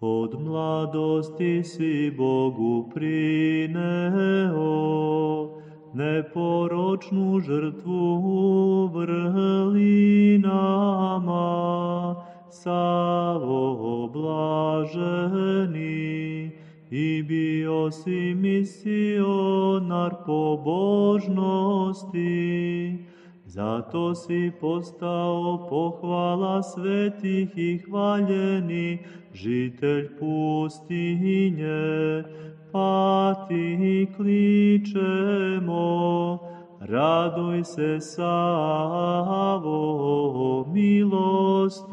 Od mladosti si Bogu prineo, neporočnu žrtvu vrlinama, Savo blaženi, i bio si misionar pobožnosti, Zato si postao pohvala svetih i hvaljeni, žitelj pustinje, pa ti kličemo, raduj se Savo milostivi.